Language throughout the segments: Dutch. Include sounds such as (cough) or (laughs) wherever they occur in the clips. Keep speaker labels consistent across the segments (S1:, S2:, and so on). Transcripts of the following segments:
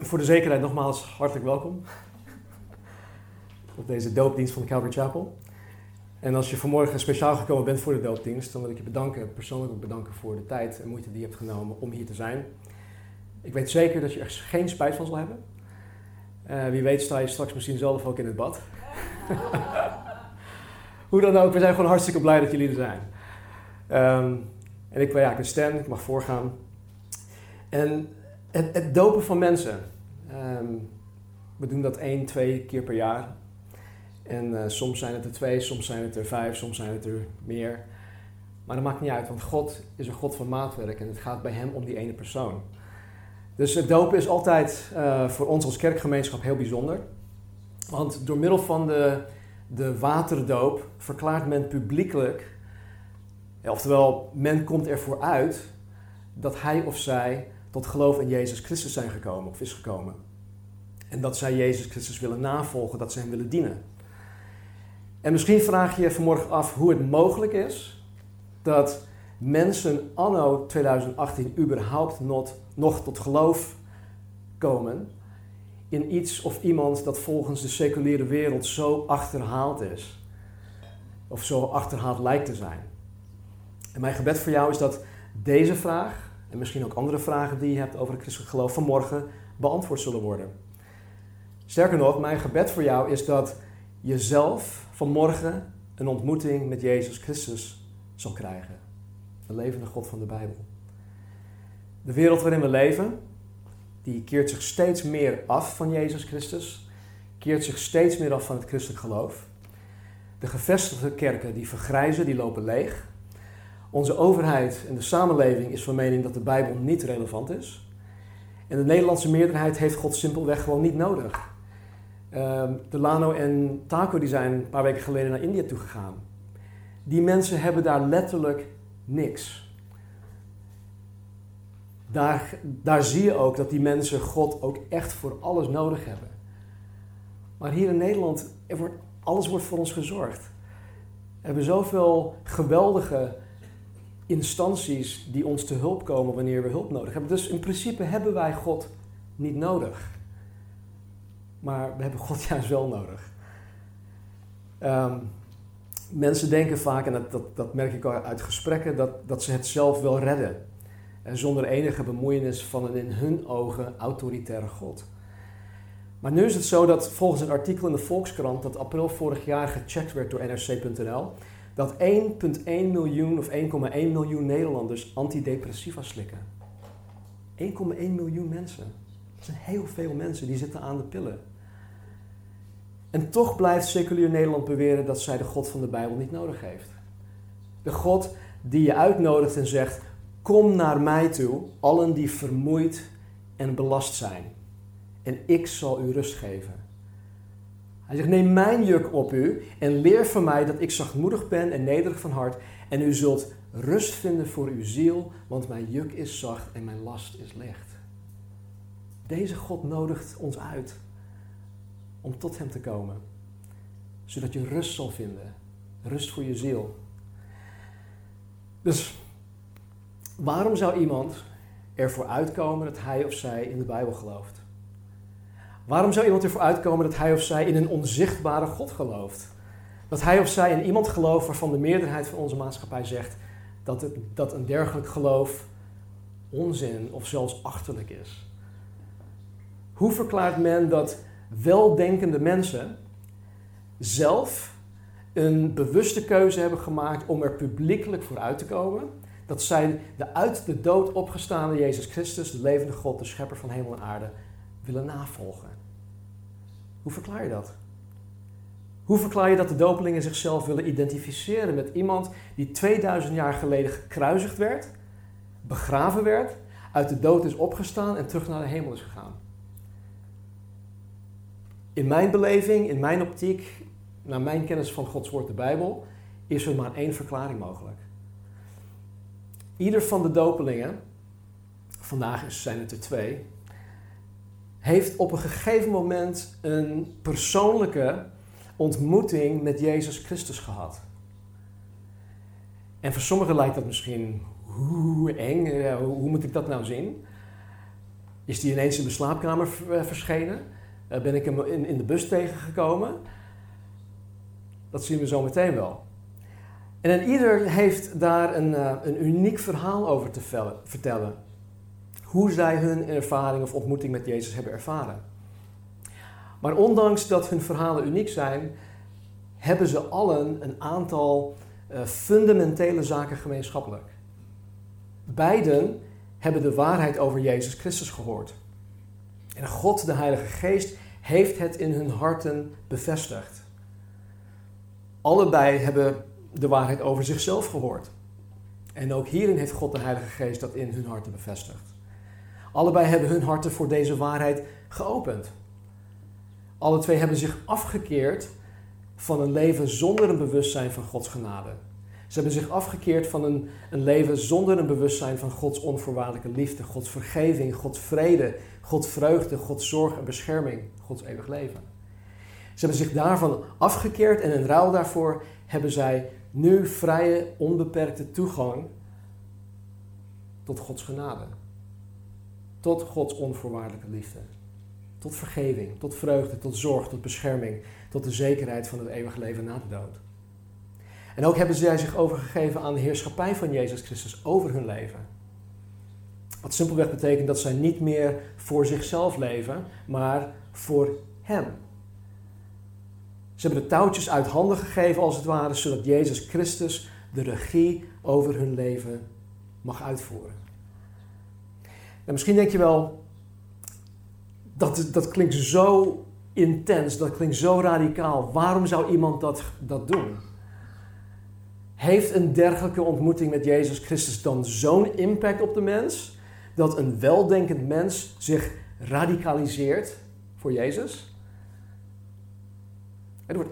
S1: Voor de, zekerheid nogmaals hartelijk welkom op deze doopdienst van de Calvary Chapel. En als je vanmorgen speciaal gekomen bent voor de doopdienst, dan wil ik je bedanken, persoonlijk ook bedanken voor de tijd en moeite die je hebt genomen om hier te zijn. Ik weet zeker dat je er geen spijt van zal hebben. Uh, wie weet sta je straks misschien zelf ook in het bad. (laughs) Hoe dan ook, we zijn gewoon hartstikke blij dat jullie er zijn. Um, en ik, ja, ik ben Stan, ik mag voorgaan. En het, dopen van mensen. Um, we doen dat één, twee keer per jaar. En uh, soms zijn het er twee, soms zijn het er vijf, soms zijn het er meer. Maar dat maakt niet uit, want God is een God van maatwerk en het gaat bij Hem om die ene persoon. Dus het dopen is altijd uh, voor ons als kerkgemeenschap heel bijzonder. Want door middel van de, de waterdoop verklaart men publiekelijk, oftewel men komt ervoor uit, dat hij of zij tot geloof in Jezus Christus zijn gekomen of is gekomen. En dat zij Jezus Christus willen navolgen, dat ze hem willen dienen. En misschien vraag je je vanmorgen af hoe het mogelijk is dat mensen anno 2018 überhaupt not, nog tot geloof komen in iets of iemand dat volgens de seculiere wereld zo achterhaald is. Of zo achterhaald lijkt te zijn. En mijn gebed voor jou is dat deze vraag en misschien ook andere vragen die je hebt over het christelijk geloof vanmorgen beantwoord zullen worden. Sterker nog, mijn gebed voor jou is dat je zelf vanmorgen een ontmoeting met Jezus Christus zal krijgen. De levende God van de Bijbel. De wereld waarin we leven, die keert zich steeds meer af van Jezus Christus, keert zich steeds meer af van het christelijk geloof. De gevestigde kerken die vergrijzen, die lopen leeg. Onze overheid en de samenleving is van mening dat de Bijbel niet relevant is. En de Nederlandse meerderheid heeft God simpelweg gewoon niet nodig. Uh, Delano en Taco die zijn een paar weken geleden naar India toe gegaan. Die mensen hebben daar letterlijk niks. Daar, daar zie je ook dat die mensen God ook echt voor alles nodig hebben. Maar hier in Nederland, er wordt, alles wordt voor ons gezorgd. We hebben zoveel geweldige instanties die ons te hulp komen wanneer we hulp nodig hebben. Dus in principe hebben wij God niet nodig. Maar we hebben God (laughs) juist wel nodig. Um, mensen denken vaak, en dat, dat, merk ik uit gesprekken, dat, dat ze het zelf wel redden. En zonder enige bemoeienis van een in hun ogen autoritaire God. Maar nu is het zo dat volgens een artikel in de Volkskrant dat april vorig jaar gecheckt werd door nrc.nl, dat 1,1 miljoen of 1,1 miljoen Nederlanders antidepressiva slikken. 1,1 miljoen mensen. Dat zijn heel veel mensen die zitten aan de pillen. En toch blijft seculier Nederland beweren dat zij de God van de Bijbel niet nodig heeft. De God die je uitnodigt en zegt: Kom naar mij toe, allen die vermoeid en belast zijn, en ik zal u rust geven. Hij zegt: Neem mijn juk op u en leer van mij dat ik zachtmoedig ben en nederig van hart, en u zult rust vinden voor uw ziel, want mijn juk is zacht en mijn last is licht. Deze God nodigt ons uit om tot Hem te komen. Zodat je rust zal vinden. Rust voor je ziel. Dus waarom zou iemand ervoor uitkomen dat hij of zij in de Bijbel gelooft? Waarom zou iemand ervoor uitkomen dat hij of zij in een onzichtbare God gelooft? Dat hij of zij in iemand gelooft waarvan de meerderheid van onze maatschappij zegt dat, het, dat een dergelijk geloof onzin of zelfs achterlijk is? Hoe verklaart men dat weldenkende mensen zelf een bewuste keuze hebben gemaakt om er publiekelijk voor uit te komen. Dat zij de uit de dood opgestaande Jezus Christus, de levende God, de schepper van hemel en aarde, willen navolgen. Hoe verklaar je dat? Hoe verklaar je dat de dopelingen zichzelf willen identificeren met iemand die 2000 jaar geleden gekruisigd werd, begraven werd, uit de dood is opgestaan en terug naar de hemel is gegaan? In mijn beleving, in mijn optiek, naar mijn kennis van Gods woord, de Bijbel, is er maar één verklaring mogelijk. Ieder van de dopelingen, vandaag zijn het er twee, heeft op een gegeven moment een persoonlijke ontmoeting met Jezus Christus gehad. En voor sommigen lijkt dat misschien hoe eng, hoe moet ik dat nou zien? Is die ineens in mijn slaapkamer verschenen? ben ik hem in, de bus tegengekomen? Dat zien we zo meteen wel. En ieder heeft daar een, een uniek verhaal over te vertellen. Hoe zij hun ervaring of ontmoeting met Jezus hebben ervaren. Maar ondanks dat hun verhalen uniek zijn, hebben ze allen een aantal uh, fundamentele zaken gemeenschappelijk. Beiden hebben de waarheid over Jezus Christus gehoord. En God, de Heilige Geest, heeft het in hun harten bevestigd. Allebei hebben de waarheid over zichzelf gehoord. En ook hierin heeft God de Heilige Geest dat in hun harten bevestigd. Allebei hebben hun harten voor deze waarheid geopend. Alle twee hebben zich afgekeerd van een leven zonder een bewustzijn van Gods genade. Ze hebben zich afgekeerd van een, een leven zonder een bewustzijn van Gods onvoorwaardelijke liefde, Gods vergeving, Gods vrede, Gods vreugde, Gods zorg en bescherming, Gods eeuwig leven. Ze hebben zich daarvan afgekeerd en in ruil daarvoor hebben zij nu vrije, onbeperkte toegang tot Gods genade. Tot Gods onvoorwaardelijke liefde. Tot vergeving, tot vreugde, tot zorg, tot bescherming, tot de zekerheid van het eeuwige leven na de dood. En ook hebben zij zich overgegeven aan de heerschappij van Jezus Christus over hun leven. Wat simpelweg betekent dat zij niet meer voor zichzelf leven, maar voor Hem. Ze hebben de touwtjes uit handen gegeven, als het ware, zodat Jezus Christus de regie over hun leven mag uitvoeren. En misschien denk je wel, dat, dat klinkt zo intens, dat klinkt zo radicaal. Waarom zou iemand dat, dat doen? Heeft een dergelijke ontmoeting met Jezus Christus dan zo'n impact op de mens dat een weldenkend mens zich radicaliseert voor Jezus? Er wordt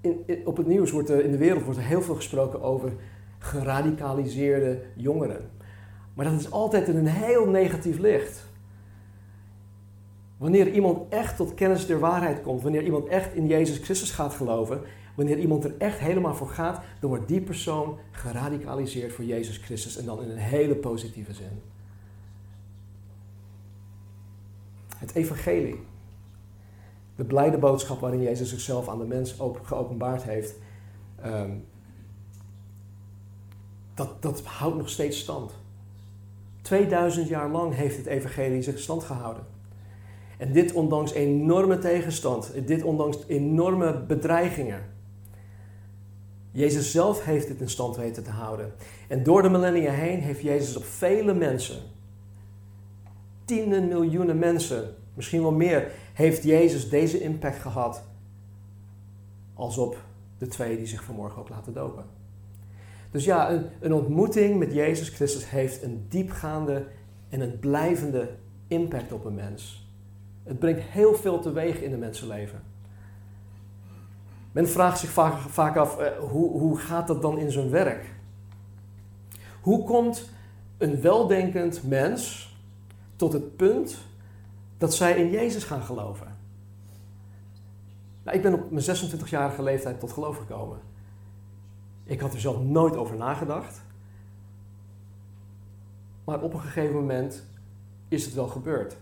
S1: in, op het nieuws wordt in de wereld wordt er heel veel gesproken over geradicaliseerde jongeren. Maar dat is altijd in een heel negatief licht. Wanneer iemand echt tot kennis der waarheid komt, wanneer iemand echt in Jezus Christus gaat geloven, wanneer iemand er echt helemaal voor gaat, dan wordt die persoon geradicaliseerd voor Jezus Christus en dan in een hele positieve zin. Het evangelie, de blijde boodschap waarin Jezus zichzelf aan de mens geopenbaard heeft, ehm, dat, dat houdt nog steeds stand. 2000 jaar lang heeft het evangelie zich stand gehouden. En dit ondanks enorme tegenstand, dit ondanks enorme bedreigingen. Jezus zelf heeft dit in stand weten te houden. En door de millennia heen heeft Jezus op vele mensen, tienden miljoenen mensen, misschien wel meer, heeft Jezus deze impact gehad als op de twee die zich vanmorgen ook laten dopen. Dus ja, een, ontmoeting met Jezus Christus heeft een diepgaande en een blijvende impact op een mens. Het brengt heel veel teweeg in een mensenleven. Men vraagt zich vaak, vaak af, eh, hoe, hoe gaat dat dan in zijn werk? Hoe komt een weldenkend mens tot het punt dat zij in Jezus gaan geloven? Nou, ik ben op mijn 26-jarige leeftijd tot geloof gekomen. Ik had er zelf nooit over nagedacht. Maar op een gegeven moment is het wel gebeurd.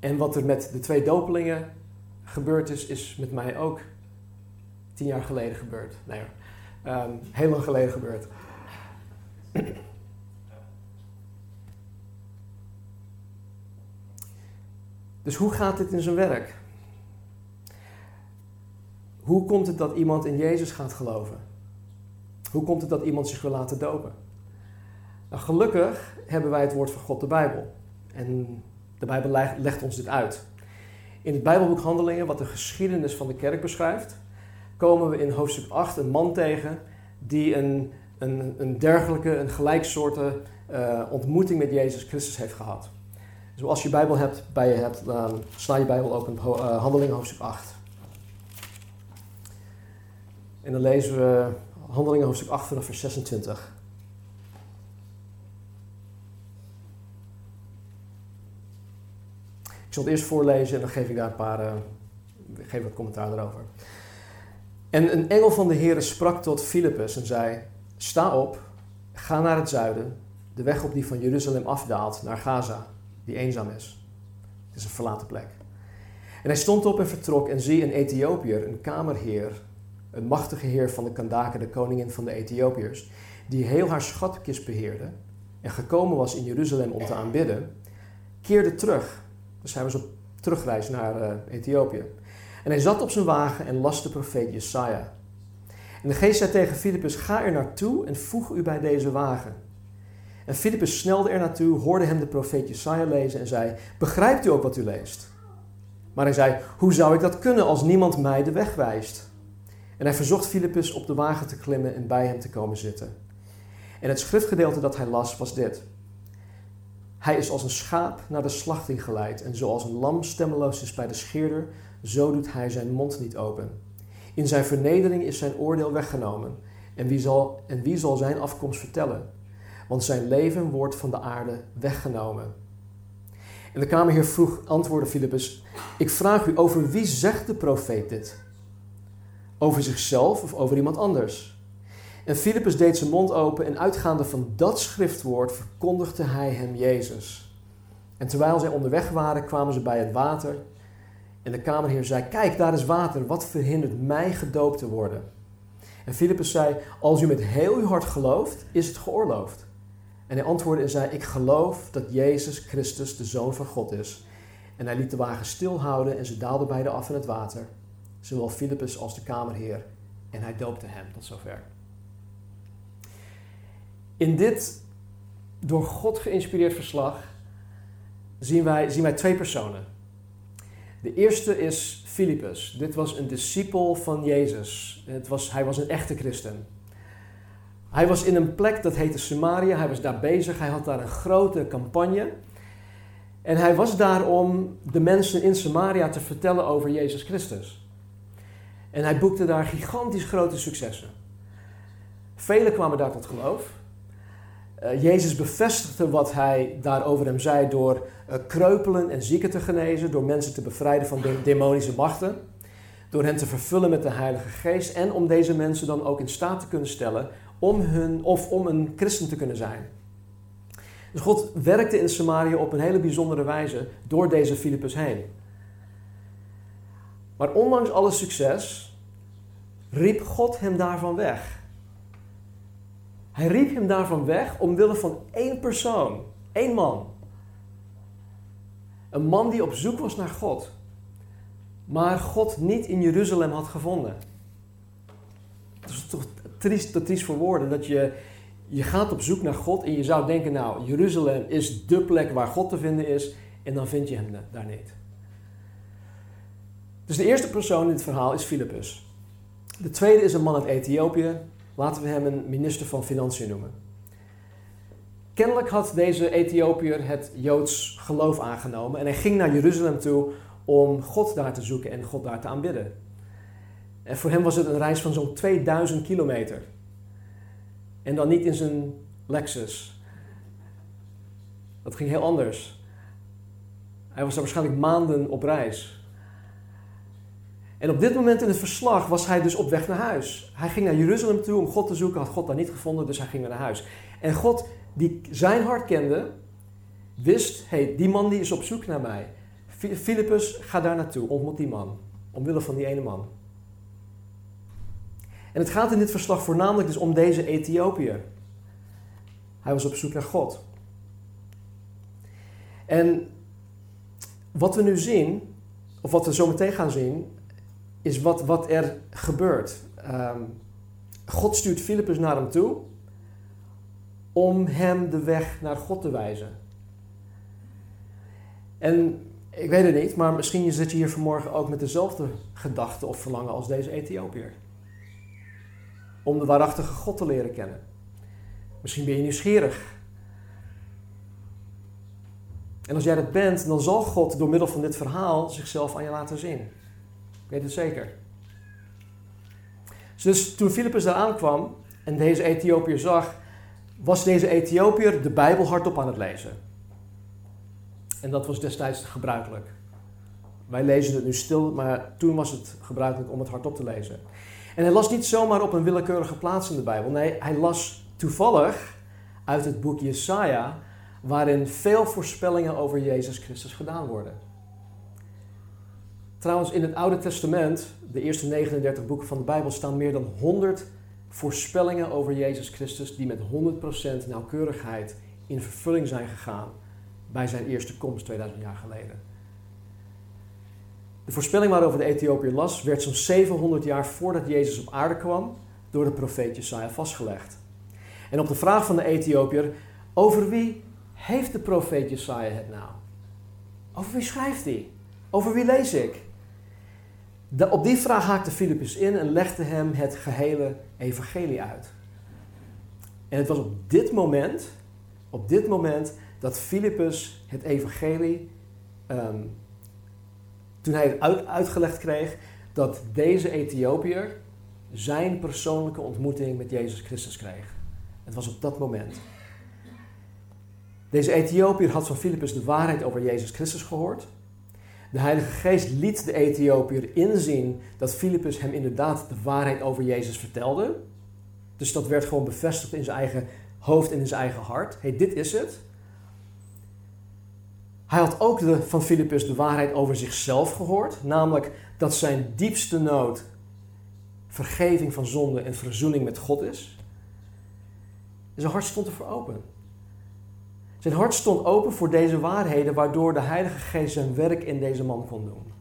S1: En wat er met de twee dopelingen gebeurd is, is met mij ook tien jaar geleden gebeurd. Nee um, heel lang geleden gebeurd. Dus hoe gaat dit in zijn werk? Hoe komt het dat iemand in Jezus gaat geloven? Hoe komt het dat iemand zich wil laten dopen? Nou, gelukkig hebben wij het woord van God, de Bijbel. En de Bijbel legt ons dit uit. In het Bijbelboek Handelingen, wat de geschiedenis van de kerk beschrijft, komen we in hoofdstuk 8 een man tegen die een, een, een dergelijke, een gelijksoorte uh, ontmoeting met Jezus Christus heeft gehad. Dus als je Bijbel hebt, bij je hebt, dan sla je Bijbel open, uh, Handelingen hoofdstuk 8. En dan lezen we Handelingen hoofdstuk 8 vanaf vers 26. Ik zal het eerst voorlezen en dan geef ik daar een paar, uh, geef wat commentaar erover. En een engel van de Heer sprak tot Filippus en zei: Sta op, ga naar het zuiden, de weg op die van Jeruzalem afdaalt naar Gaza die eenzaam is. Het is een verlaten plek. En hij stond op en vertrok en zie een Ethiopiër, een kamerheer, een machtige heer van de Kandake, de koningin van de Ethiopiërs, die heel haar schatkist beheerde en gekomen was in Jeruzalem om te aanbidden, keerde terug. Dus hij was op terugreis naar uh, Ethiopië. En hij zat op zijn wagen en las de profeet Jesaja. En de geest zei tegen Filippus, ga er naartoe en voeg u bij deze wagen. En Filippus snelde er naartoe, hoorde hem de profeet Jesaja lezen en zei, begrijpt u ook wat u leest? Maar hij zei, hoe zou ik dat kunnen als niemand mij de weg wijst? En hij verzocht Filippus op de wagen te klimmen en bij hem te komen zitten. En het schriftgedeelte dat hij las was dit. Hij is als een schaap naar de slachting geleid en zoals een lam stemmeloos is bij de scheerder, zo doet hij zijn mond niet open. In zijn vernedering is zijn oordeel weggenomen en wie zal, en wie zal zijn afkomst vertellen? Want zijn leven wordt van de aarde weggenomen. En de kamerheer vroeg, antwoordde Filippus, ik vraag u, over wie zegt de profeet dit? Over zichzelf of over iemand anders? En Filippus deed zijn mond open en uitgaande van dat schriftwoord verkondigde hij hem Jezus. En terwijl zij onderweg waren, kwamen ze bij het water. En de kamerheer zei: Kijk, daar is water. Wat verhindert mij gedoopt te worden? En Filippus zei: Als u met heel uw hart gelooft, is het geoorloofd. En hij antwoordde en zei: Ik geloof dat Jezus Christus de Zoon van God is. En hij liet de wagen stilhouden en ze daalden beide af in het water, zowel Filippus als de kamerheer. En hij doopte hem tot zover. In dit door God geïnspireerd verslag zien wij, zien wij twee personen. De eerste is Filippus. Dit was een discipel van Jezus. Het was, hij was een echte christen. Hij was in een plek dat heette Samaria. Hij was daar bezig. Hij had daar een grote campagne. En hij was daar om de mensen in Samaria te vertellen over Jezus Christus. En hij boekte daar gigantisch grote successen. Velen kwamen daar tot geloof. Uh, Jezus bevestigde wat hij daarover hem zei door uh, kreupelen en zieken te genezen, door mensen te bevrijden van de demonische machten, door hen te vervullen met de Heilige Geest en om deze mensen dan ook in staat te kunnen stellen om hun of om een christen te kunnen zijn. Dus God werkte in Samaria op een hele bijzondere wijze door deze Filippus heen. Maar ondanks alle succes riep God hem daarvan weg. Hij riep hem daarvan weg omwille van één persoon, één man. Een man die op zoek was naar God, maar God niet in Jeruzalem had gevonden. Dat is toch triest, te triest voor woorden dat je, je gaat op zoek naar God en je zou denken, nou, Jeruzalem is de plek waar God te vinden is en dan vind je hem daar niet. Dus de eerste persoon in het verhaal is Filippus. De tweede is een man uit Ethiopië, Laten we hem een minister van Financiën noemen. Kennelijk had deze Ethiopiër het Joods geloof aangenomen en hij ging naar Jeruzalem toe om God daar te zoeken en God daar te aanbidden. En voor hem was het een reis van zo'n 2000 kilometer. En dan niet in zijn Lexus. Dat ging heel anders. Hij was daar waarschijnlijk maanden op reis. En op dit moment in het verslag was hij dus op weg naar huis. Hij ging naar Jeruzalem toe om God te zoeken, had God daar niet gevonden, dus hij ging naar huis. En God, die zijn hart kende, wist, hey, die man die is op zoek naar mij. Filippus, ga daar naartoe, ontmoet die man. Omwille van die ene man. En het gaat in dit verslag voornamelijk dus om deze Ethiopiër. Hij was op zoek naar God. En wat we nu zien, of wat we zo meteen gaan zien, is wat, wat er gebeurt. Um, God stuurt Filippus naar hem toe om hem de weg naar God te wijzen. En ik weet het niet, maar misschien zit je hier vanmorgen ook met dezelfde gedachten of verlangen als deze Ethiopiër. Om de waarachtige God te leren kennen. Misschien ben je nieuwsgierig. En als jij dat bent, dan zal God door middel van dit verhaal zichzelf aan je laten zien. Weet het zeker. Dus toen Filippus daar aankwam en deze Ethiopiër zag, was deze Ethiopiër de Bijbel hardop aan het lezen. En dat was destijds gebruikelijk. Wij lezen het nu stil, maar toen was het gebruikelijk om het hardop te lezen. En hij las niet zomaar op een willekeurige plaats in de Bijbel. Nee, hij las toevallig uit het boek Jesaja, waarin veel voorspellingen over Jezus Christus gedaan worden. Trouwens, in het Oude Testament, de eerste 39 boeken van de Bijbel, staan meer dan 100 voorspellingen over Jezus Christus die met 100% nauwkeurigheid in vervulling zijn gegaan bij zijn eerste komst 2000 jaar geleden. De voorspelling waarover de Ethiopiër las, werd zo'n 700 jaar voordat Jezus op aarde kwam door de profeet Jesaja vastgelegd. En op de vraag van de Ethiopiër, over wie heeft de profeet Jesaja het nou? Over wie schrijft hij? Over wie lees ik? Op die vraag haakte Filippus in en legde hem het gehele evangelie uit. En het was op dit moment, op dit moment, dat Filippus het evangelie, ehm, toen hij het uitgelegd kreeg, dat deze Ethiopiër zijn persoonlijke ontmoeting met Jezus Christus kreeg. Het was op dat moment. Deze Ethiopiër had van Filippus de waarheid over Jezus Christus gehoord. De Heilige Geest liet de Ethiopiër inzien dat Filippus hem inderdaad de waarheid over Jezus vertelde. Dus dat werd gewoon bevestigd in zijn eigen hoofd en in zijn eigen hart. hey, dit is het. Hij had ook de, van Filippus de waarheid over zichzelf gehoord, namelijk dat zijn diepste nood vergeving van zonde en verzoening met God is. En zijn hart stond ervoor open. Zijn hart stond open voor deze waarheden, waardoor de Heilige Geest zijn werk in deze man kon doen.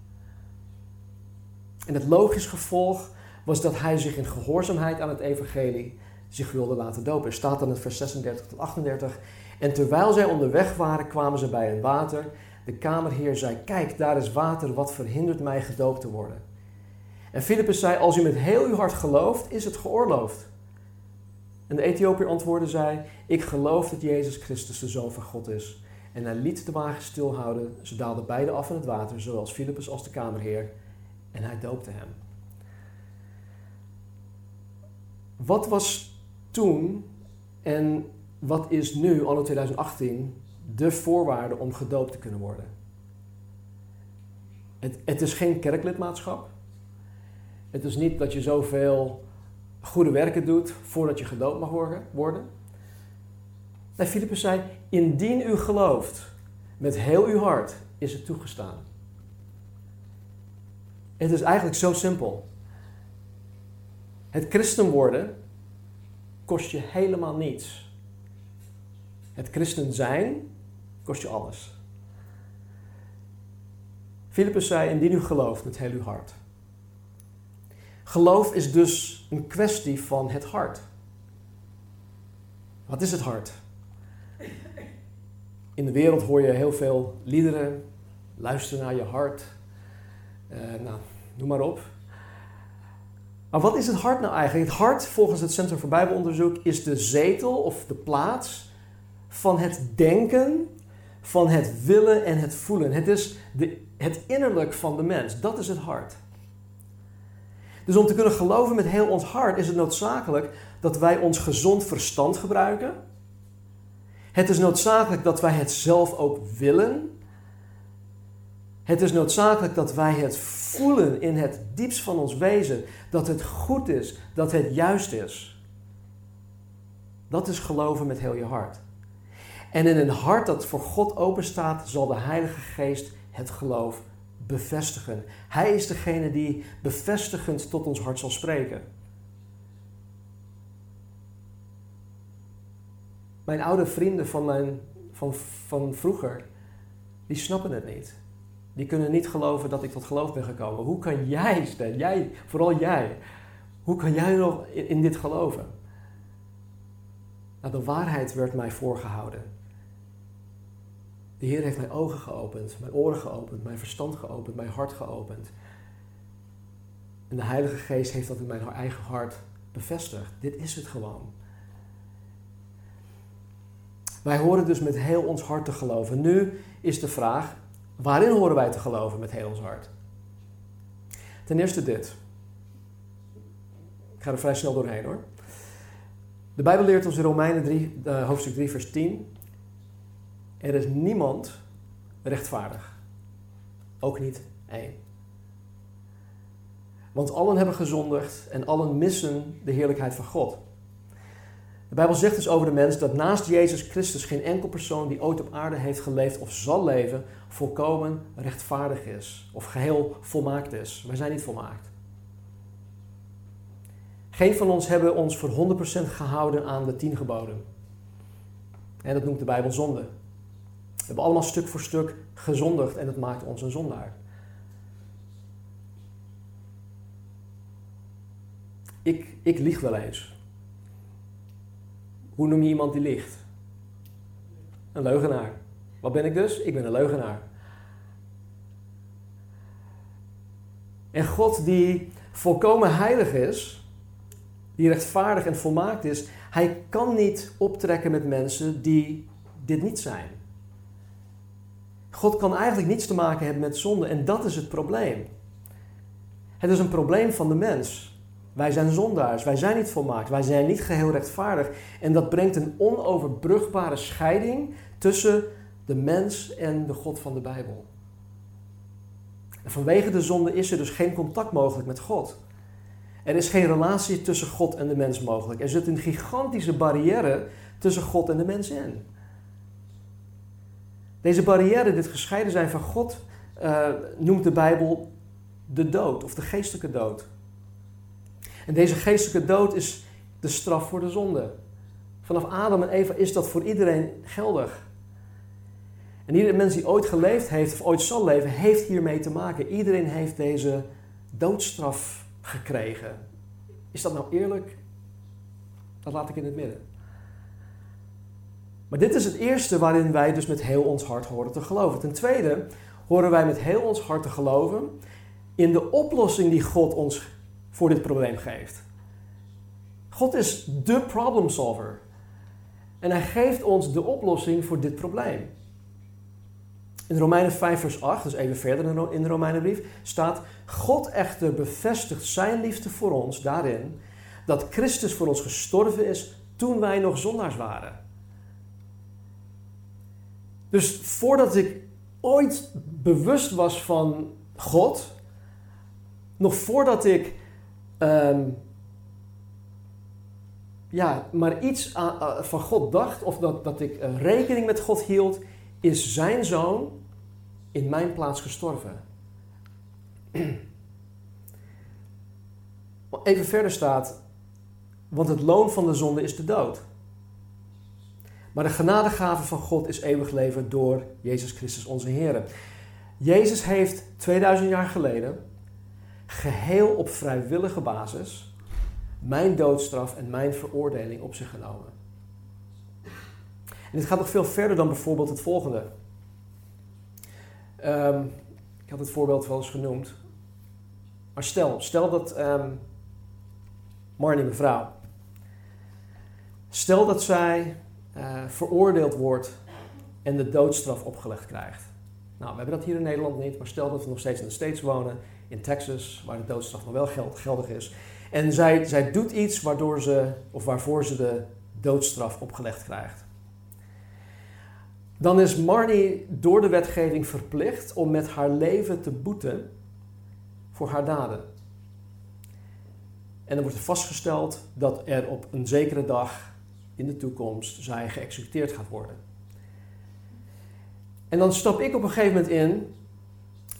S1: En het logisch gevolg was dat hij zich in gehoorzaamheid aan het evangelie zich wilde laten dopen. Er staat dan in vers 36 tot 38. En terwijl zij onderweg waren, kwamen ze bij een water. De kamerheer zei, kijk, daar is water, wat verhindert mij gedoopt te worden? En Filippus zei, als u met heel uw hart gelooft, is het geoorloofd. En de Ethiopiër antwoordde zij, ik geloof dat Jezus Christus de Zoon van God is. En hij liet de wagen stilhouden. Ze daalden beide af in het water, zowel Filippus als de kamerheer. En hij doopte hem. Wat was toen en wat is nu, anno 2018, de voorwaarde om gedoopt te kunnen worden? Het, het is geen kerklidmaatschap. Het is niet dat je zoveel goede werken doet voordat je gedoopt mag worden. Nee, Filippus zei, indien u gelooft met heel uw hart, is het toegestaan. Het is eigenlijk zo simpel. Het christen worden kost je helemaal niets. Het christen zijn kost je alles. Filippus zei, indien u gelooft met heel uw hart. Geloof is dus een kwestie van het hart. Wat is het hart? In de wereld hoor je heel veel liederen. Luister naar je hart. Uh, nou, noem maar op. Maar wat is het hart nou eigenlijk? Het hart, volgens het Centrum voor Bijbelonderzoek, is de zetel of de plaats van het denken, van het willen en het voelen. Het is de, het innerlijk van de mens. Dat is het hart. Dus om te kunnen geloven met heel ons hart is het noodzakelijk dat wij ons gezond verstand gebruiken. Het is noodzakelijk dat wij het zelf ook willen. Het is noodzakelijk dat wij het voelen in het diepst van ons wezen dat het goed is, dat het juist is. Dat is geloven met heel je hart. En in een hart dat voor God open staat, zal de Heilige Geest het geloof bevestigen. Hij is degene die bevestigend tot ons hart zal spreken. Mijn oude vrienden van, mijn, van, van vroeger, die snappen het niet. Die kunnen niet geloven dat ik tot geloof ben gekomen. Hoe kan jij, Stan, jij, vooral jij, hoe kan jij nog in, in dit geloven? Nou, de waarheid werd mij voorgehouden. De Heer heeft mijn ogen geopend, mijn oren geopend, mijn verstand geopend, mijn hart geopend. En de Heilige Geest heeft dat in mijn eigen hart bevestigd. Dit is het gewoon. Wij horen dus met heel ons hart te geloven. Nu is de vraag, waarin horen wij te geloven met heel ons hart? Ten eerste dit. Ik ga er vrij snel doorheen hoor. De Bijbel leert ons in Romeinen 3, hoofdstuk 3, vers 10. Er is niemand rechtvaardig. Ook niet één. Want allen hebben gezondigd en allen missen de heerlijkheid van God. De Bijbel zegt dus over de mens dat naast Jezus Christus geen enkel persoon die ooit op aarde heeft geleefd of zal leven, volkomen rechtvaardig is of geheel volmaakt is. Wij zijn niet volmaakt. Geen van ons hebben ons voor 100% gehouden aan de tien geboden. En dat noemt de Bijbel zonde. We hebben allemaal stuk voor stuk gezondigd en dat maakt ons een zondaar. Ik, ik lieg wel eens. Hoe noem je iemand die liegt? Een leugenaar. Wat ben ik dus? Ik ben een leugenaar. En God die volkomen heilig is, die rechtvaardig en volmaakt is, hij kan niet optrekken met mensen die dit niet zijn. God kan eigenlijk niets te maken hebben met zonde en dat is het probleem. Het is een probleem van de mens. Wij zijn zondaars, wij zijn niet volmaakt, wij zijn niet geheel rechtvaardig. En dat brengt een onoverbrugbare scheiding tussen de mens en de God van de Bijbel. En vanwege de zonde is er dus geen contact mogelijk met God. Er is geen relatie tussen God en de mens mogelijk. Er zit een gigantische barrière tussen God en de mens in. Deze barrière, dit gescheiden zijn van God, uh, noemt de Bijbel de dood of de geestelijke dood. En deze geestelijke dood is de straf voor de zonde. Vanaf Adam en Eva is dat voor iedereen geldig. En iedere mens die ooit geleefd heeft of ooit zal leven, heeft hiermee te maken. Iedereen heeft deze doodstraf gekregen. Is dat nou eerlijk? Dat laat ik in het midden. Maar dit is het eerste waarin wij dus met heel ons hart horen te geloven. Ten tweede horen wij met heel ons hart te geloven in de oplossing die God ons voor dit probleem geeft. God is de problem solver. En hij geeft ons de oplossing voor dit probleem. In Romeinen 5 vers 8, dus even verder in de Romeinenbrief, staat... God echter bevestigt zijn liefde voor ons daarin... dat Christus voor ons gestorven is toen wij nog zondaars waren. Dus voordat ik ooit bewust was van God... nog voordat ik um, ja, maar iets aan, van God dacht of dat, dat ik rekening met God hield, is zijn zoon in mijn plaats gestorven. (clears throat) Even verder staat, want het loon van de zonde is de dood. Maar de genadegave van God is eeuwig leven door Jezus Christus onze Heer. Jezus heeft 2000 jaar geleden geheel op vrijwillige basis mijn doodstraf en mijn veroordeling op zich genomen. En dit gaat nog veel verder dan bijvoorbeeld het volgende. Um, ik had het voorbeeld wel eens genoemd. Maar stel, stel dat um, Marnie, mevrouw, stel dat zij uh, veroordeeld wordt en de doodstraf opgelegd krijgt. Nou, we hebben dat hier in Nederland niet, maar stel dat we nog steeds in de States wonen in Texas, waar de doodstraf nog wel geld, geldig is. En zij, zij doet iets waardoor ze, of waarvoor ze de doodstraf opgelegd krijgt. Dan is Marnie door de wetgeving verplicht om met haar leven te boeten voor haar daden. En dan wordt er vastgesteld dat er op een zekere dag in de toekomst zij geëxecuteerd gaat worden. En dan stap ik op een gegeven moment in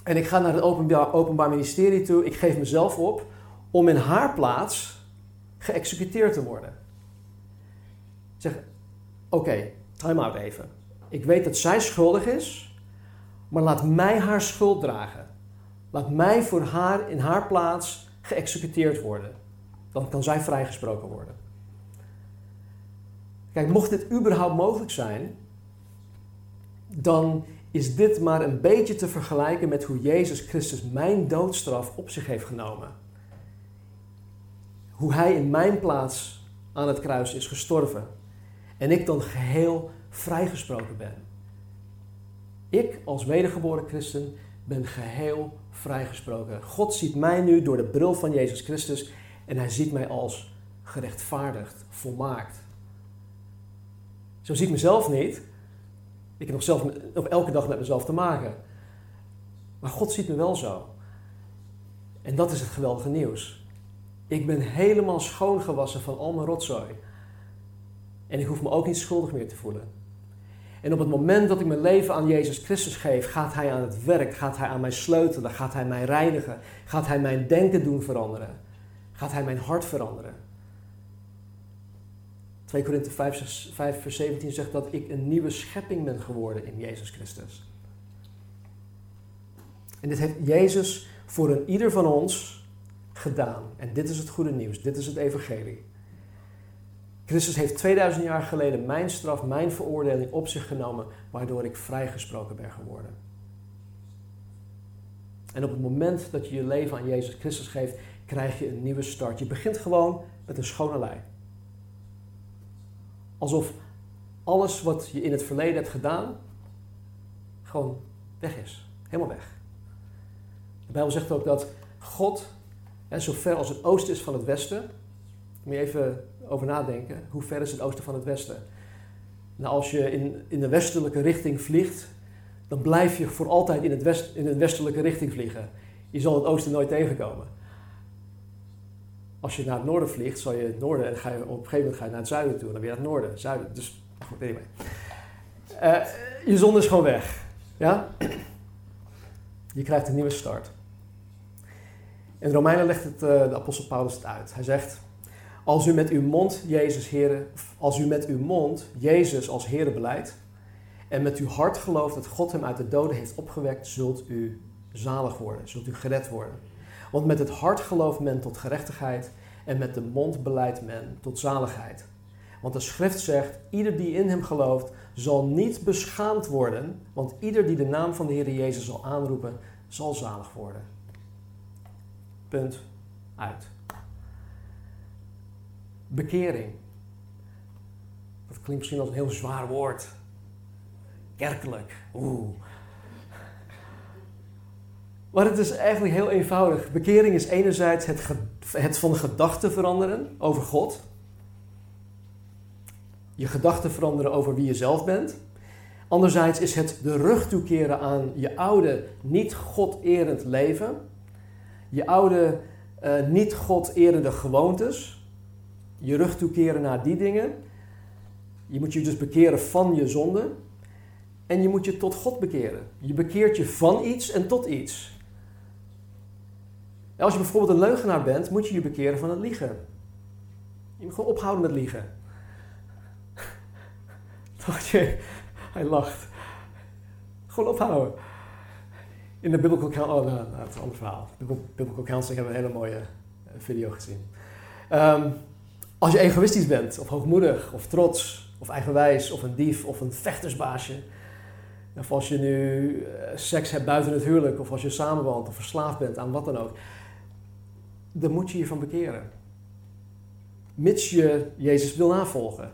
S1: en ik ga naar het openbaar, openbaar ministerie toe. Ik geef mezelf op om in haar plaats geëxecuteerd te worden. Ik zeg, oké, time out even. Ik weet dat zij schuldig is, maar laat mij haar schuld dragen. Laat mij voor haar in haar plaats geëxecuteerd worden. Dan kan zij vrijgesproken worden. Kijk, mocht dit überhaupt mogelijk zijn, dan is dit maar een beetje te vergelijken met hoe Jezus Christus mijn doodstraf op zich heeft genomen. Hoe hij in mijn plaats aan het kruis is gestorven. En ik dan geheel vrijgesproken ben. Ik als wedergeboren christen ben geheel vrijgesproken. God ziet mij nu door de bril van Jezus Christus en hij ziet mij als gerechtvaardigd, volmaakt. Zo zie ik mezelf niet, ik heb nog, zelf, nog elke dag met mezelf te maken. Maar God ziet me wel zo. En dat is het geweldige nieuws. Ik ben helemaal schoongewassen van al mijn rotzooi. En ik hoef me ook niet schuldig meer te voelen. En op het moment dat ik mijn leven aan Jezus Christus geef, gaat Hij aan het werk, gaat Hij aan mij sleutelen, gaat Hij mij reinigen, gaat Hij mijn denken doen veranderen, gaat Hij mijn hart veranderen. 2 Korinthe 5, 5, vers 17 zegt dat ik een nieuwe schepping ben geworden in Jezus Christus. En dit heeft Jezus voor een ieder van ons gedaan. En dit is het goede nieuws, dit is het evangelie. Christus heeft 2000 jaar geleden mijn straf, mijn veroordeling op zich genomen, waardoor ik vrijgesproken ben geworden. En op het moment dat je je leven aan Jezus Christus geeft, krijg je een nieuwe start. Je begint gewoon met een schone lei. Alsof alles wat je in het verleden hebt gedaan, gewoon weg is. Helemaal weg. De Bijbel zegt ook dat God, hè, zo ver als het oosten is van het westen, moet je even over nadenken, hoe ver is het oosten van het westen? Nou, als je in, in de westelijke richting vliegt, dan blijf je voor altijd in, het west, in een westelijke richting vliegen. Je zal het oosten nooit tegenkomen. Als je naar het noorden vliegt, zal je het noorden en ga je, op een gegeven moment ga je naar het zuiden toe. Dan weer naar het noorden, zuiden. Dus, goed, anyway. Uh, je zon is gewoon weg. Ja? (clears throat) Je krijgt een nieuwe start. In Romeinen legt het, uh, de apostel Paulus het uit. Hij zegt, als u met uw mond Jezus Heere, als u met uw mond Jezus als Heere beleidt en met uw hart gelooft dat God hem uit de doden heeft opgewekt, zult u zalig worden, zult u gered worden. Want met het hart gelooft men tot gerechtigheid en met de mond beleidt men tot zaligheid. Want de schrift zegt, ieder die in hem gelooft zal niet beschaamd worden, want ieder die de naam van de Heer Jezus zal aanroepen, zal zalig worden. Punt. Uit. Bekering. Dat klinkt misschien als een heel zwaar woord. Kerkelijk. Oeh. Maar het is eigenlijk heel eenvoudig. Bekering is enerzijds het, het van gedachten veranderen over God. Je gedachten veranderen over wie je zelf bent. Anderzijds is het de rug toekeren aan je oude, niet God erend leven. Je oude, uh, niet God erende gewoontes je rug toekeren naar die dingen. Je moet je dus bekeren van je zonde. En je moet je tot God bekeren. Je bekeert je van iets en tot iets. Als je bijvoorbeeld een leugenaar bent, moet je je bekeren van het liegen. Je moet gewoon ophouden met liegen. (laughs) je, hij lacht. Gewoon ophouden. In de Biblical Council, oh, nou, nou, dat is een ander verhaal. Biblical Counseling hebben we een hele mooie eh, video gezien. Um, als je egoïstisch bent, of hoogmoedig, of trots, of eigenwijs, of een dief, of een vechtersbaasje. Of als je nu eh, seks hebt buiten het huwelijk, of als je samenwoont, of verslaafd bent aan wat dan ook. Dan moet je je van bekeren. Mits je Jezus wil navolgen.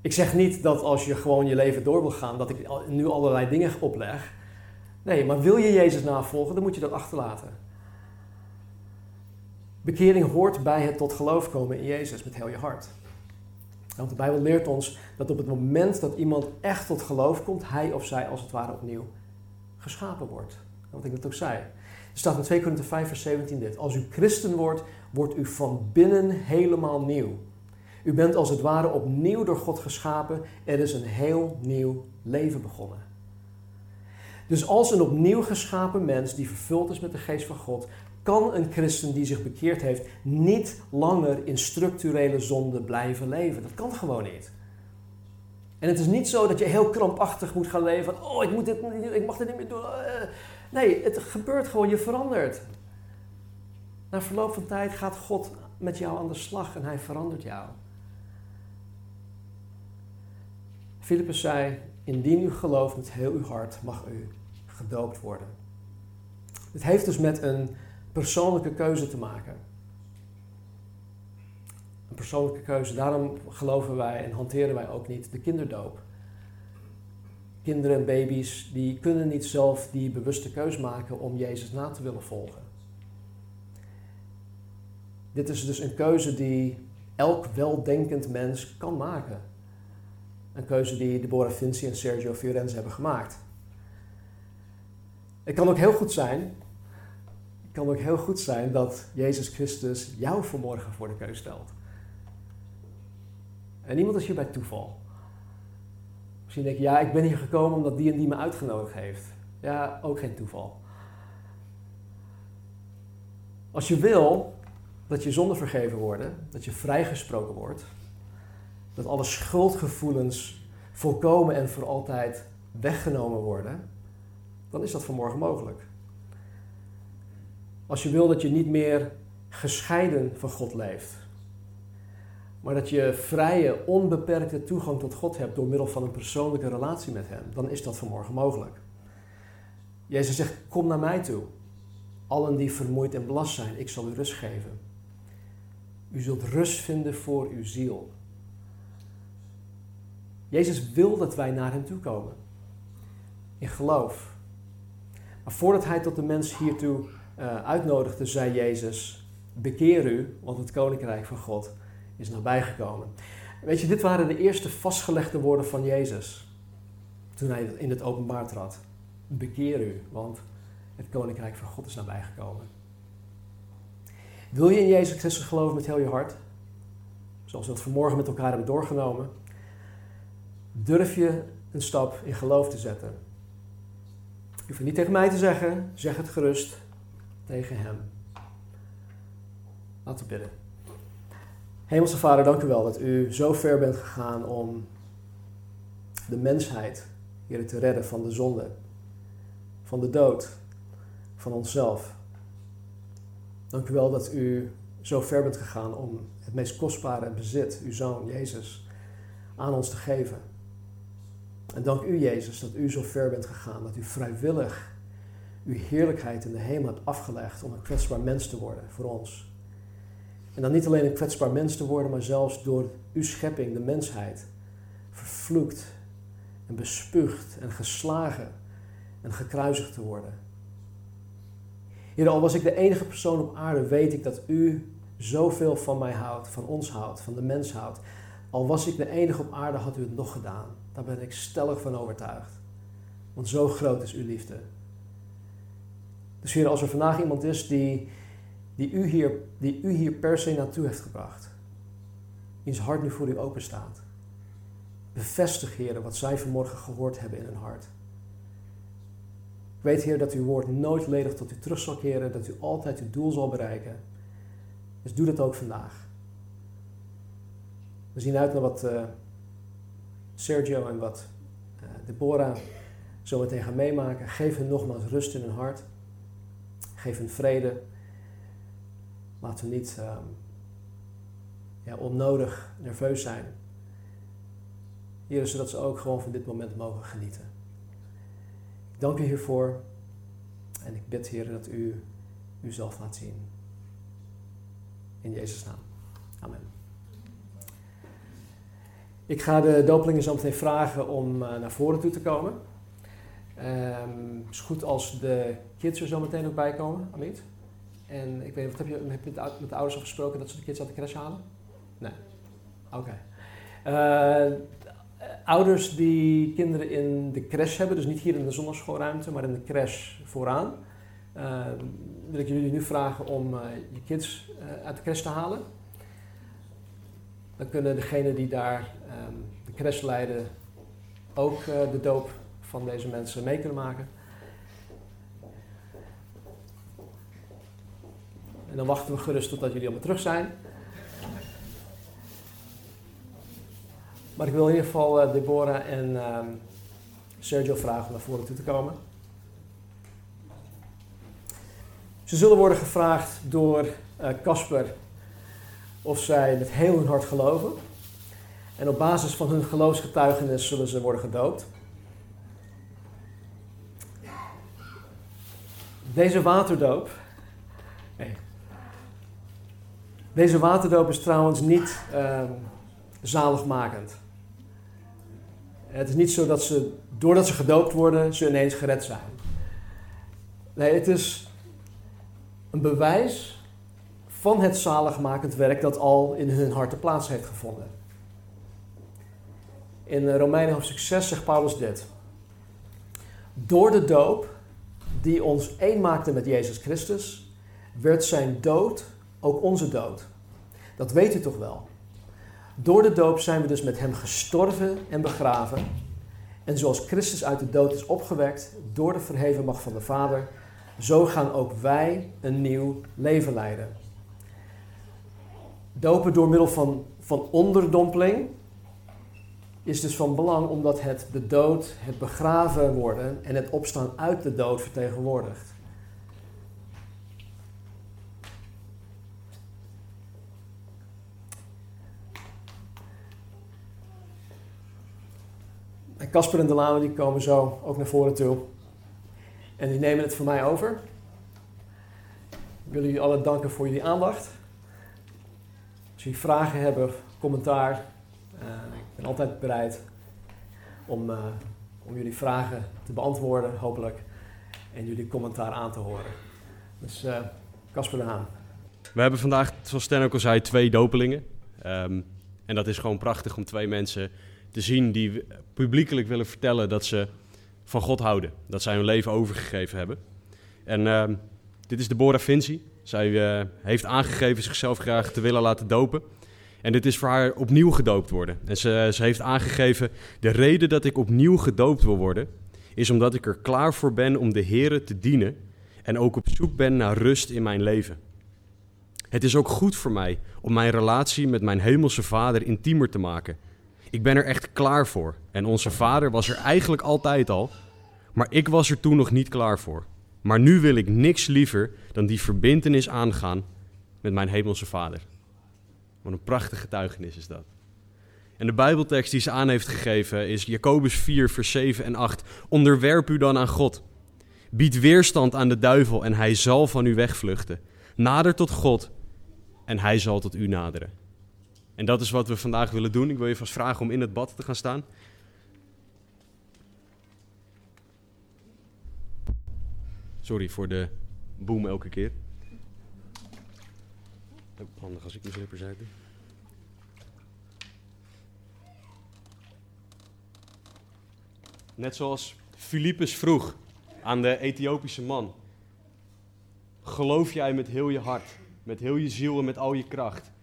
S1: Ik zeg niet dat als je gewoon je leven door wil gaan, dat ik nu allerlei dingen opleg. Nee, maar wil je Jezus navolgen, dan moet je dat achterlaten. Bekering hoort bij het tot geloof komen in Jezus met heel je hart. Want de Bijbel leert ons dat op het moment dat iemand echt tot geloof komt, hij of zij als het ware opnieuw geschapen wordt. Wat ik dat ook zei. Staat in 2 Korinther 5 vers 17 dit. Als u christen wordt, wordt u van binnen helemaal nieuw. U bent als het ware opnieuw door God geschapen. Er is een heel nieuw leven begonnen. Dus als een opnieuw geschapen mens die vervuld is met de geest van God, kan een christen die zich bekeerd heeft niet langer in structurele zonde blijven leven. Dat kan gewoon niet. En het is niet zo dat je heel krampachtig moet gaan leven van, oh, ik, moet dit, ik mag dit niet meer doen. Nee, het gebeurt gewoon, je verandert. Na verloop van tijd gaat God met jou aan de slag en hij verandert jou. Filippus zei, indien u gelooft met heel uw hart, mag u gedoopt worden. Het heeft dus met een persoonlijke keuze te maken. Een persoonlijke keuze. Daarom geloven wij en hanteren wij ook niet de kinderdoop. Kinderen en baby's die kunnen niet zelf die bewuste keuze maken om Jezus na te willen volgen. Dit is dus een keuze die elk weldenkend mens kan maken. Een keuze die Deborah Vinci en Sergio Fiorenza hebben gemaakt. Het kan ook heel goed zijn kan ook heel goed zijn dat Jezus Christus jou vanmorgen voor de keus stelt. En niemand is hier bij toeval. Misschien denk je, ja, ik ben hier gekomen omdat die en die me uitgenodigd heeft. Ja, ook geen toeval. Als je wil dat je zonde vergeven worden, dat je vrijgesproken wordt, dat alle schuldgevoelens volkomen en voor altijd weggenomen worden, dan is dat vanmorgen mogelijk. Als je wil dat je niet meer gescheiden van God leeft, maar dat je vrije, onbeperkte toegang tot God hebt door middel van een persoonlijke relatie met Hem, dan is dat vanmorgen mogelijk. Jezus zegt: Kom naar mij toe, allen die vermoeid en belast zijn, ik zal u rust geven. U zult rust vinden voor uw ziel. Jezus wil dat wij naar Hem toe komen. In geloof. Maar voordat Hij tot de mens hiertoe uh, uitnodigde, zei Jezus: Bekeer u, want het koninkrijk van God is nabijgekomen. Weet je, dit waren de eerste vastgelegde woorden van Jezus toen hij in het openbaar trad. Bekeer u, want het koninkrijk van God is nabijgekomen. Wil je in Jezus Christus geloven met heel je hart? Zoals we dat vanmorgen met elkaar hebben doorgenomen. Durf je een stap in geloof te zetten? Je hoeft het niet tegen mij te zeggen, zeg het gerust tegen Hem. Laten we bidden. Hemelse Vader, dank u wel dat u zo ver bent gegaan om de mensheid hier te redden van de zonde, van de dood, van onszelf. Dank u wel dat u zo ver bent gegaan om het meest kostbare bezit, uw zoon Jezus, aan ons te geven. En dank u, Jezus, dat u zo ver bent gegaan, dat u vrijwillig uw heerlijkheid in de hemel hebt afgelegd om een kwetsbaar mens te worden voor ons. En dan niet alleen een kwetsbaar mens te worden, maar zelfs door uw schepping, de mensheid, vervloekt en bespuugd en geslagen en gekruisigd te worden. Heer, al was ik de enige persoon op aarde, weet ik dat u zoveel van mij houdt, van ons houdt, van de mens houdt. Al was ik de enige op aarde, had u het nog gedaan. Daar ben ik stellig van overtuigd. Want zo groot is uw liefde. Dus Heer, als er vandaag iemand is die die u hier, die u hier per se naartoe heeft gebracht. Wiens hart nu voor u open staat. Bevestig, Heer, wat zij vanmorgen gehoord hebben in hun hart. Ik weet, Heer, dat uw woord nooit ledig tot u terug zal keren, dat u altijd uw doel zal bereiken. Dus doe dat ook vandaag. We zien uit naar wat uh, Sergio en wat uh, Deborah zo meteen gaan meemaken. Geef hen nogmaals rust in hun hart. Geef hen vrede. Laten we niet ja, onnodig nerveus zijn. Hier, zodat ze ook gewoon van dit moment mogen genieten. Ik dank u hiervoor en ik bid, Heer, dat u uzelf laat zien. In Jezus' naam. Amen. Ik ga de dopelingen zo meteen vragen om uh, naar voren toe te komen. Um, is goed als de kids er zo meteen ook bij komen, Amit. En ik weet niet, heb je, heb met de ouders al gesproken dat ze de kids uit de crash halen? Nee. Oké. Uh, ouders die kinderen in de crash hebben, dus niet hier in de zondagschoolruimte, maar in de crash vooraan, uh, wil ik jullie nu vragen om uh, je kids uit de crash te halen. Dan kunnen degenen die daar um, de crash leiden ook de doop van deze mensen mee kunnen maken. En dan wachten we gerust totdat jullie allemaal terug zijn. Maar ik wil in ieder geval uh, Deborah en uh, Sergio vragen om naar voren toe te komen. Ze zullen worden gevraagd door eh, Casper of zij met heel hun hart geloven. En op basis van hun geloofsgetuigenis zullen ze worden gedoopt. Deze waterdoop Deze waterdoop is trouwens niet uh, zaligmakend. Het is niet zo dat ze, doordat ze gedoopt worden, ze ineens gered zijn. Nee, het is een bewijs van het zaligmakend werk dat al in hun harten plaats heeft gevonden. In Romeinen hoofdstuk 6 zegt Paulus dit. Door de doop die ons één maakte met Jezus Christus, werd zijn dood ook onze dood. Dat weet u toch wel. Door de doop zijn we dus met hem gestorven en begraven. En zoals Christus uit de dood is opgewekt door de verheven macht van de Vader, zo gaan ook wij een nieuw leven leiden. Dopen door middel van, van onderdompeling is dus van belang omdat het de dood, het begraven worden en het opstaan uit de dood vertegenwoordigt. Casper en Delano die komen zo ook naar voren toe. En die nemen het van mij over. Ik wil jullie allen danken voor jullie aandacht. Als jullie vragen hebben, commentaar, uh, ik ben altijd bereid om, uh, om jullie vragen te beantwoorden, hopelijk. En jullie commentaar aan te horen. Dus uh, Casper de Haan.
S2: We hebben vandaag, zoals Stan ook al zei, twee dopelingen. Um, en dat is gewoon prachtig om twee mensen te zien die publiekelijk willen vertellen dat ze van God houden. Dat zij hun leven overgegeven hebben. En uh, dit is Deborah Vinci. Zij uh, heeft aangegeven zichzelf graag te willen laten dopen. En dit is voor haar opnieuw gedoopt worden. En ze, ze heeft aangegeven, de reden dat ik opnieuw gedoopt wil worden, is omdat ik er klaar voor ben om de Here te dienen en ook op zoek ben naar rust in mijn leven. Het is ook goed voor mij om mijn relatie met mijn hemelse Vader intiemer te maken ik ben er echt klaar voor. En onze vader was er eigenlijk altijd al, maar ik was er toen nog niet klaar voor. Maar nu wil ik niks liever dan die verbintenis aangaan met mijn hemelse vader. Wat een prachtige getuigenis is dat. En de Bijbeltekst die ze aan heeft gegeven is Jacobus 4, vers 7 en 8. Onderwerp u dan aan God. Bied weerstand aan de duivel en hij zal van u wegvluchten. Nader tot God en hij zal tot u naderen. En dat is wat we vandaag willen doen. Ik wil je vast vragen om in het bad te gaan staan. Sorry voor de boom elke keer. Oh, handig als ik mijn slippers uit. Net zoals Filippus vroeg aan de Ethiopische man. Geloof jij met heel je hart, met heel je ziel en met al je kracht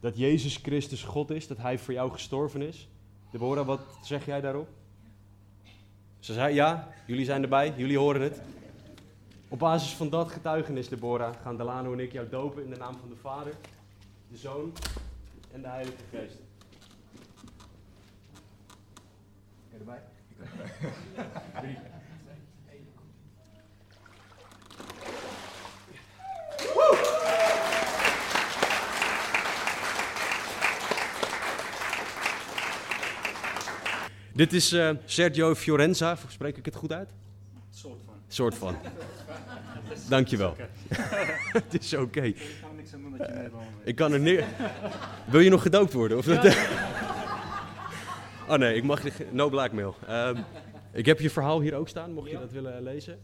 S2: dat Jezus Christus God is, dat Hij voor jou gestorven is. Deborah, wat zeg jij daarop? Ze zei ja, jullie zijn erbij, jullie horen het. Op basis van dat getuigenis, Deborah, gaan Delano en ik jou dopen in de naam van de Vader, de Zoon en de Heilige Geest. Ben je erbij? (laughs) Drie. Dit is uh, Sergio Fiorenza, spreek ik het goed uit?
S3: Soort van.
S2: Soort van. Dankjewel. (laughs) het is oké. Okay.
S3: Ik kan er niks aan doen dat je Nederlander
S2: Ik kan er niet. Wil je nog gedoopt worden? Of ja. (laughs) oh nee, ik mag no blackmail. Um, ik heb je verhaal hier ook staan, mocht je dat willen lezen.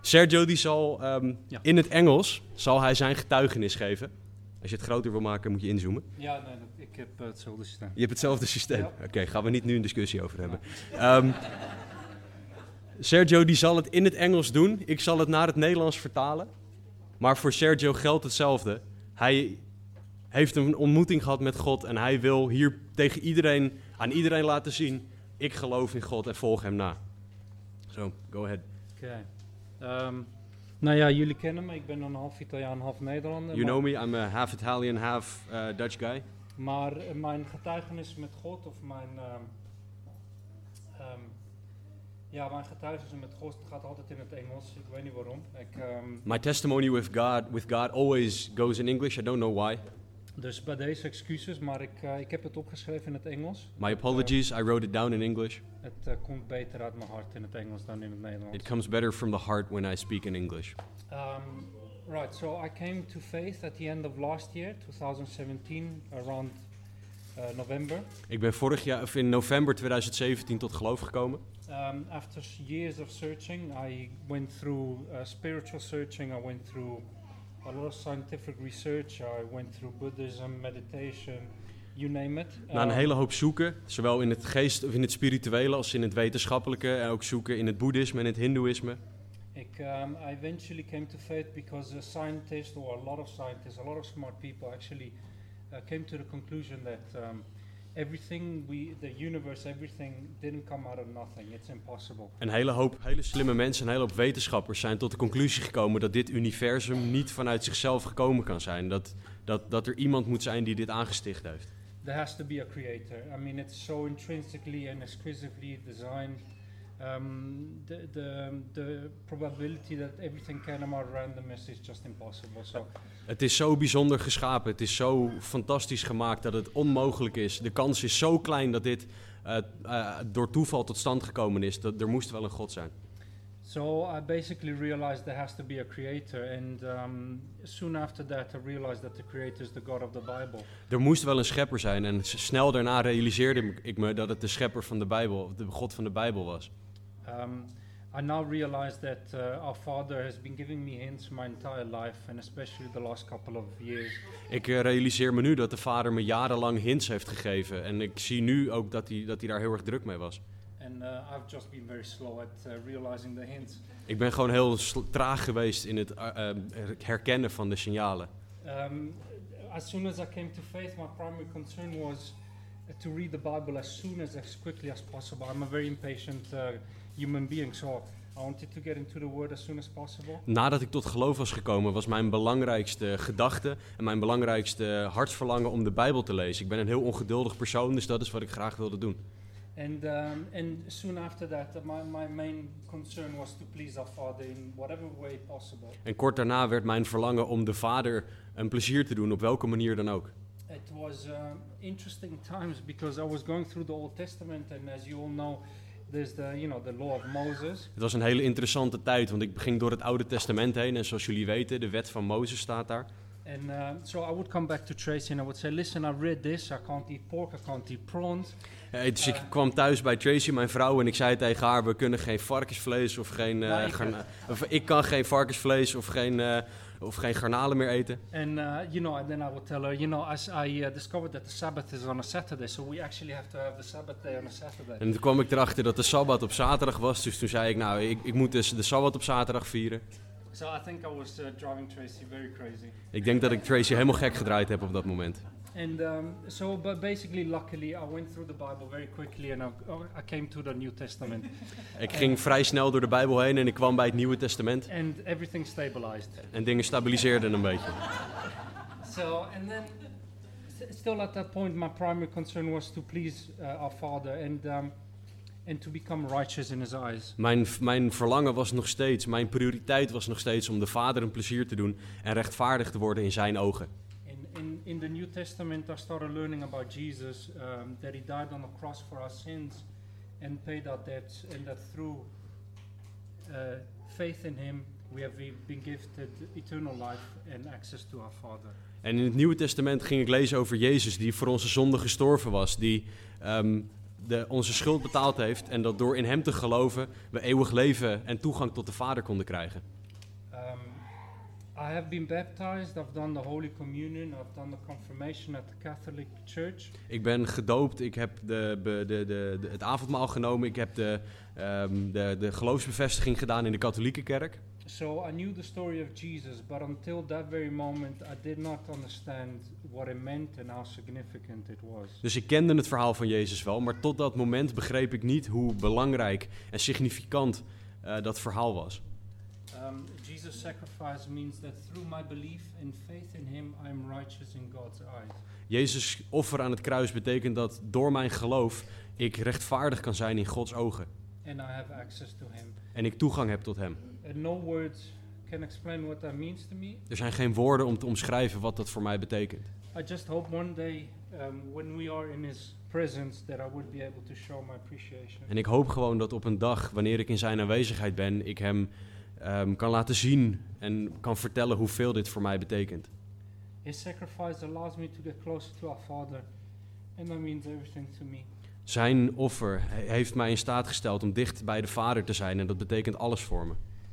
S2: Sergio die zal um, ja. in het Engels zal hij zijn getuigenis geven. Als je het groter wil maken, moet je inzoomen.
S3: Ja, nee, ik heb uh, hetzelfde systeem.
S2: Je hebt hetzelfde systeem? Ja. Oké, okay, gaan we niet nu een discussie over hebben. Um, Sergio die zal het in het Engels doen. Ik zal het naar het Nederlands vertalen. Maar voor Sergio geldt hetzelfde. Hij heeft een ontmoeting gehad met God en hij wil hier tegen iedereen, aan iedereen laten zien: ik geloof in God en volg hem na. Zo, so, go ahead.
S3: Oké. Okay. Um, nou ja, jullie kennen me. Ik ben een half Italiaan, half Nederlander.
S2: You know me, I'm a half Italian, half uh, Dutch guy.
S3: Maar uh, mijn getuigenis met God of mijn... Um, um, ja, mijn getuigenis met God gaat altijd in het Engels. Ik weet niet waarom. Ik, um,
S2: My testimony with God, with God always goes in English. I don't know why.
S3: Dus bij deze excuses, maar ik, uh, ik heb het opgeschreven in het Engels.
S2: My apologies, I wrote it down in English.
S3: Het uh, komt beter uit mijn hart in het Engels dan in het Nederlands.
S2: It comes better from the heart when I speak in English.
S3: Um, right, so I came to faith at the end of last year, 2017, around uh, November.
S2: Ik ben vorig jaar, of in november 2017 tot geloof gekomen.
S3: Um, after years of searching, I went through spiritual searching, I went through a lot of scientific research. I went through Buddhism, meditation, you name it.
S2: Na een um, hele hoop zoeken, zowel in het geest of in het spirituele als in het wetenschappelijke en ook zoeken in het boeddhisme en het hindoeïsme.
S3: Ik, um, I eventually came to faith because a scientist or a lot of scientists, a lot of smart people actually uh, came to the conclusion that um, everything we, the universe, everything didn't come out of nothing. It's impossible.
S2: Een hele hoop hele slimme mensen, een hele hoop wetenschappers zijn tot de conclusie gekomen dat dit universum niet vanuit zichzelf gekomen kan zijn. Dat, dat, dat er iemand moet zijn die dit aangesticht heeft.
S3: There has to be a creator. I mean, it's so intrinsically and exquisitely designed. Um, the, the, the probability that everything can randomness is just impossible. So
S2: Het is zo bijzonder geschapen, het is zo fantastisch gemaakt dat het onmogelijk is. De kans is zo klein dat dit eh, eh, door toeval tot stand gekomen is. Dat, er moest wel een God zijn.
S3: So I basically realized there has to be a creator, and um, soon after that, I realized that the creator is the God of the Bible.
S2: Er moest wel een schepper zijn en snel daarna realiseerde ik me dat het de schepper van de Bijbel, of de God van de Bijbel was.
S3: Um, I now realize that uh, our Father has been giving me hints my entire life, and especially the last couple of years.
S2: Ik eh, realiseer me nu dat de vader me jarenlang hints heeft gegeven en ik zie nu ook dat hij, dat hij daar heel erg druk mee was.
S3: And uh, I've just been very slow at uh, realizing the hints.
S2: Ik ben gewoon heel traag geweest in het eh, eh, herkennen van de signalen.
S3: Um, as soon as I came to faith, my primary concern was uh, to read the Bible as soon as, as quickly as possible. I'm a very impatient uh, human being, so I wanted to get into the Word as soon as possible.
S2: Nadat ik tot geloof was gekomen, was mijn belangrijkste gedachte en mijn belangrijkste hartsverlangen om de Bijbel te lezen. Ik ben een heel ongeduldig persoon, dus dat is wat ik graag wilde doen.
S3: And um, and soon after that, uh, my, my main concern was to please our Father in whatever way possible.
S2: En kort daarna werd mijn verlangen om de vader een plezier te doen, op welke manier dan ook.
S3: It was um, interesting times because I was going through the Old Testament, and as you all know, the you know the law of Moses.
S2: Het was een hele interessante tijd, want ik ging door het Oude Testament heen en zoals jullie weten, de wet van Mozes staat daar.
S3: And uh, so I would come back to Tracy and I would say, listen, I read this. I can't eat pork. I can't eat prawns.
S2: Eh, dus ik kwam thuis bij Tracy, mijn vrouw, en ik zei tegen haar: We kunnen geen varkensvlees of geen.
S3: Nou, ik-
S2: garna- of, ik kan geen varkensvlees of geen, eh, of geen garnalen meer eten.
S3: And uh, you know, and then I would tell her, you know, as I uh, discovered that the Sabbath is on a Saturday, so we actually have to have the Sabbath day on a Saturday.
S2: En toen kwam ik erachter dat de sabbat op zaterdag was. Dus toen zei ik: Nou, ik, ik moet dus de sabbat op zaterdag vieren.
S3: So I think I was uh, driving Tracy very crazy.
S2: Ik denk dat ik Tracy helemaal gek gedraaid heb op dat moment.
S3: And um, so, but basically, luckily, I went through the Bible very quickly, and I, I came to the New Testament, (laughs)
S2: Ik ging vrij snel door de Bijbel heen en ik kwam bij het Nieuwe Testament.
S3: and everything stabilized.
S2: En dingen stabiliseerden een beetje.
S3: So, and then, still at that point, my primary concern was to please uh, our Father and um, and to become righteous in His eyes.
S2: Mijn, mijn verlangen was nog steeds, mijn prioriteit was nog steeds om de Vader een plezier te doen en rechtvaardig te worden in zijn ogen.
S3: In, the New Testament, I started learning about Jesus, um, that He died on the cross for our sins and paid our debts, and that through uh, faith in Him, we have be- been gifted eternal life and access to our Father.
S2: En in het Nieuwe Testament ging ik lezen over Jezus, die voor onze zonde gestorven was, die ehm, de, onze schuld betaald heeft en dat door in Hem te geloven we eeuwig leven en toegang tot de Vader konden krijgen.
S3: Um, I have been baptized, I've done the Holy Communion, I've done the confirmation at the Catholic Church.
S2: Ik ben gedoopt, ik heb de, de, de, de- het avondmaal genomen, ik heb de, ehm, de, de geloofsbevestiging gedaan in de katholieke kerk.
S3: So I knew the story of Jesus, but until that very moment, I did not understand what it meant and how significant it was.
S2: Dus ik kende het verhaal van Jezus wel, maar tot dat moment begreep ik niet hoe belangrijk en significant eh, dat verhaal was.
S3: Um, Jesus' sacrifice means that through my belief and faith in Him, I am righteous in God's eyes.
S2: Jezus' offer aan het kruis betekent dat door mijn geloof ik rechtvaardig kan zijn in Gods ogen.
S3: And I have access to Him.
S2: En ik toegang heb tot Hem.
S3: And no words can explain what that means to me.
S2: Er zijn geen woorden om te omschrijven wat dat voor mij betekent.
S3: I just hope one day, um, when we are in His presence, that I would be able to show my appreciation.
S2: En ik hoop gewoon dat op een dag, wanneer ik in Zijn aanwezigheid ben, ik Hem ehm, kan laten zien en kan vertellen hoeveel dit voor mij betekent.
S3: His sacrifice allows me to get closer to our Father, and that means everything to me.
S2: Zijn offer he- heeft mij in staat gesteld om dicht bij de Vader te zijn en dat betekent alles voor me.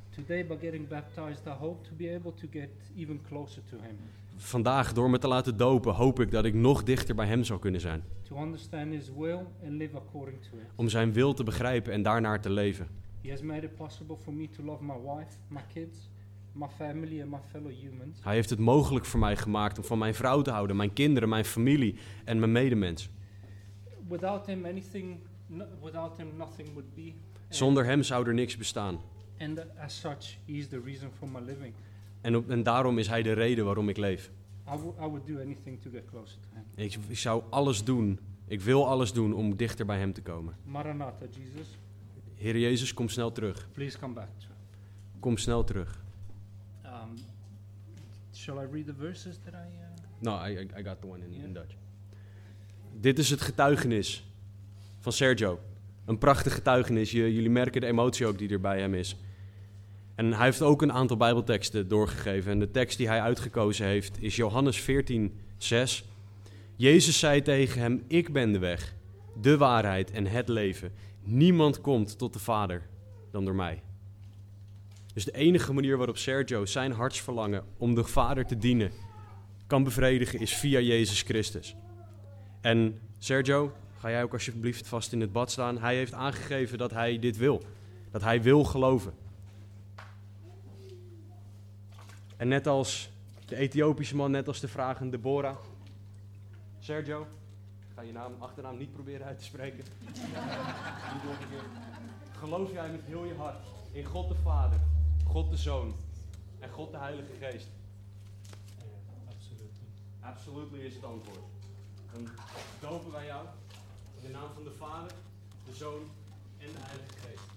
S3: Today, by getting baptized, I hope to be able to get even closer to Him,
S2: Vandaag, door me te laten dopen, hoop ik dat ik nog dichter bij Hem zou kunnen zijn.
S3: to understand His will and live according to it.
S2: Om Zijn wil te begrijpen en daarnaar te leven.
S3: He has made it possible for me to love my wife, my kids, my family and my fellow humans.
S2: Hij heeft het mogelijk voor mij gemaakt om van mijn vrouw te houden, mijn kinderen, mijn familie en mijn medemens.
S3: Without him, anything, no, without him, nothing would be.
S2: Zonder hem zou er niks bestaan.
S3: And as such, he is the reason for my living.
S2: En, op, en daarom is hij de reden waarom ik leef.
S3: I, wou- I would do anything to get closer to him.
S2: Ik, ik zou alles doen, ik wil alles doen om dichter bij hem te komen.
S3: Maranatha, Jesus,
S2: Heer Jezus, kom snel terug.
S3: please come back.
S2: Kom snel terug.
S3: Um, shall I read the verses that I? Uh,
S2: No, I, I, got the one in, in
S3: Ja.
S2: Dutch. Dit is het getuigenis van Sergio. Een prachtig getuigenis. Je, jullie merken de emotie ook die er bij hem is. En hij heeft ook een aantal Bijbelteksten doorgegeven. En de tekst die hij uitgekozen heeft is Johannes 14, 6. Jezus zei tegen hem: Ik ben de weg, de waarheid en het leven. Niemand komt tot de Vader dan door mij. Dus de enige manier waarop Sergio zijn hartsverlangen om de Vader te dienen kan bevredigen is via Jezus Christus. En Sergio, ga jij ook alsjeblieft vast in het bad staan. Hij heeft aangegeven dat hij dit wil. Dat hij wil geloven. En net als de Ethiopische man, net als de vragende Deborah. Sergio, ga je naam, achternaam niet proberen uit te spreken. Niet nog een keer. Geloof jij met heel je hart in God de Vader, God de Zoon en God de Heilige Geest?
S3: absolutely.
S2: Absolutely is het antwoord. Dan dopen wij jou in de naam van de Vader, de Zoon en de Heilige Geest.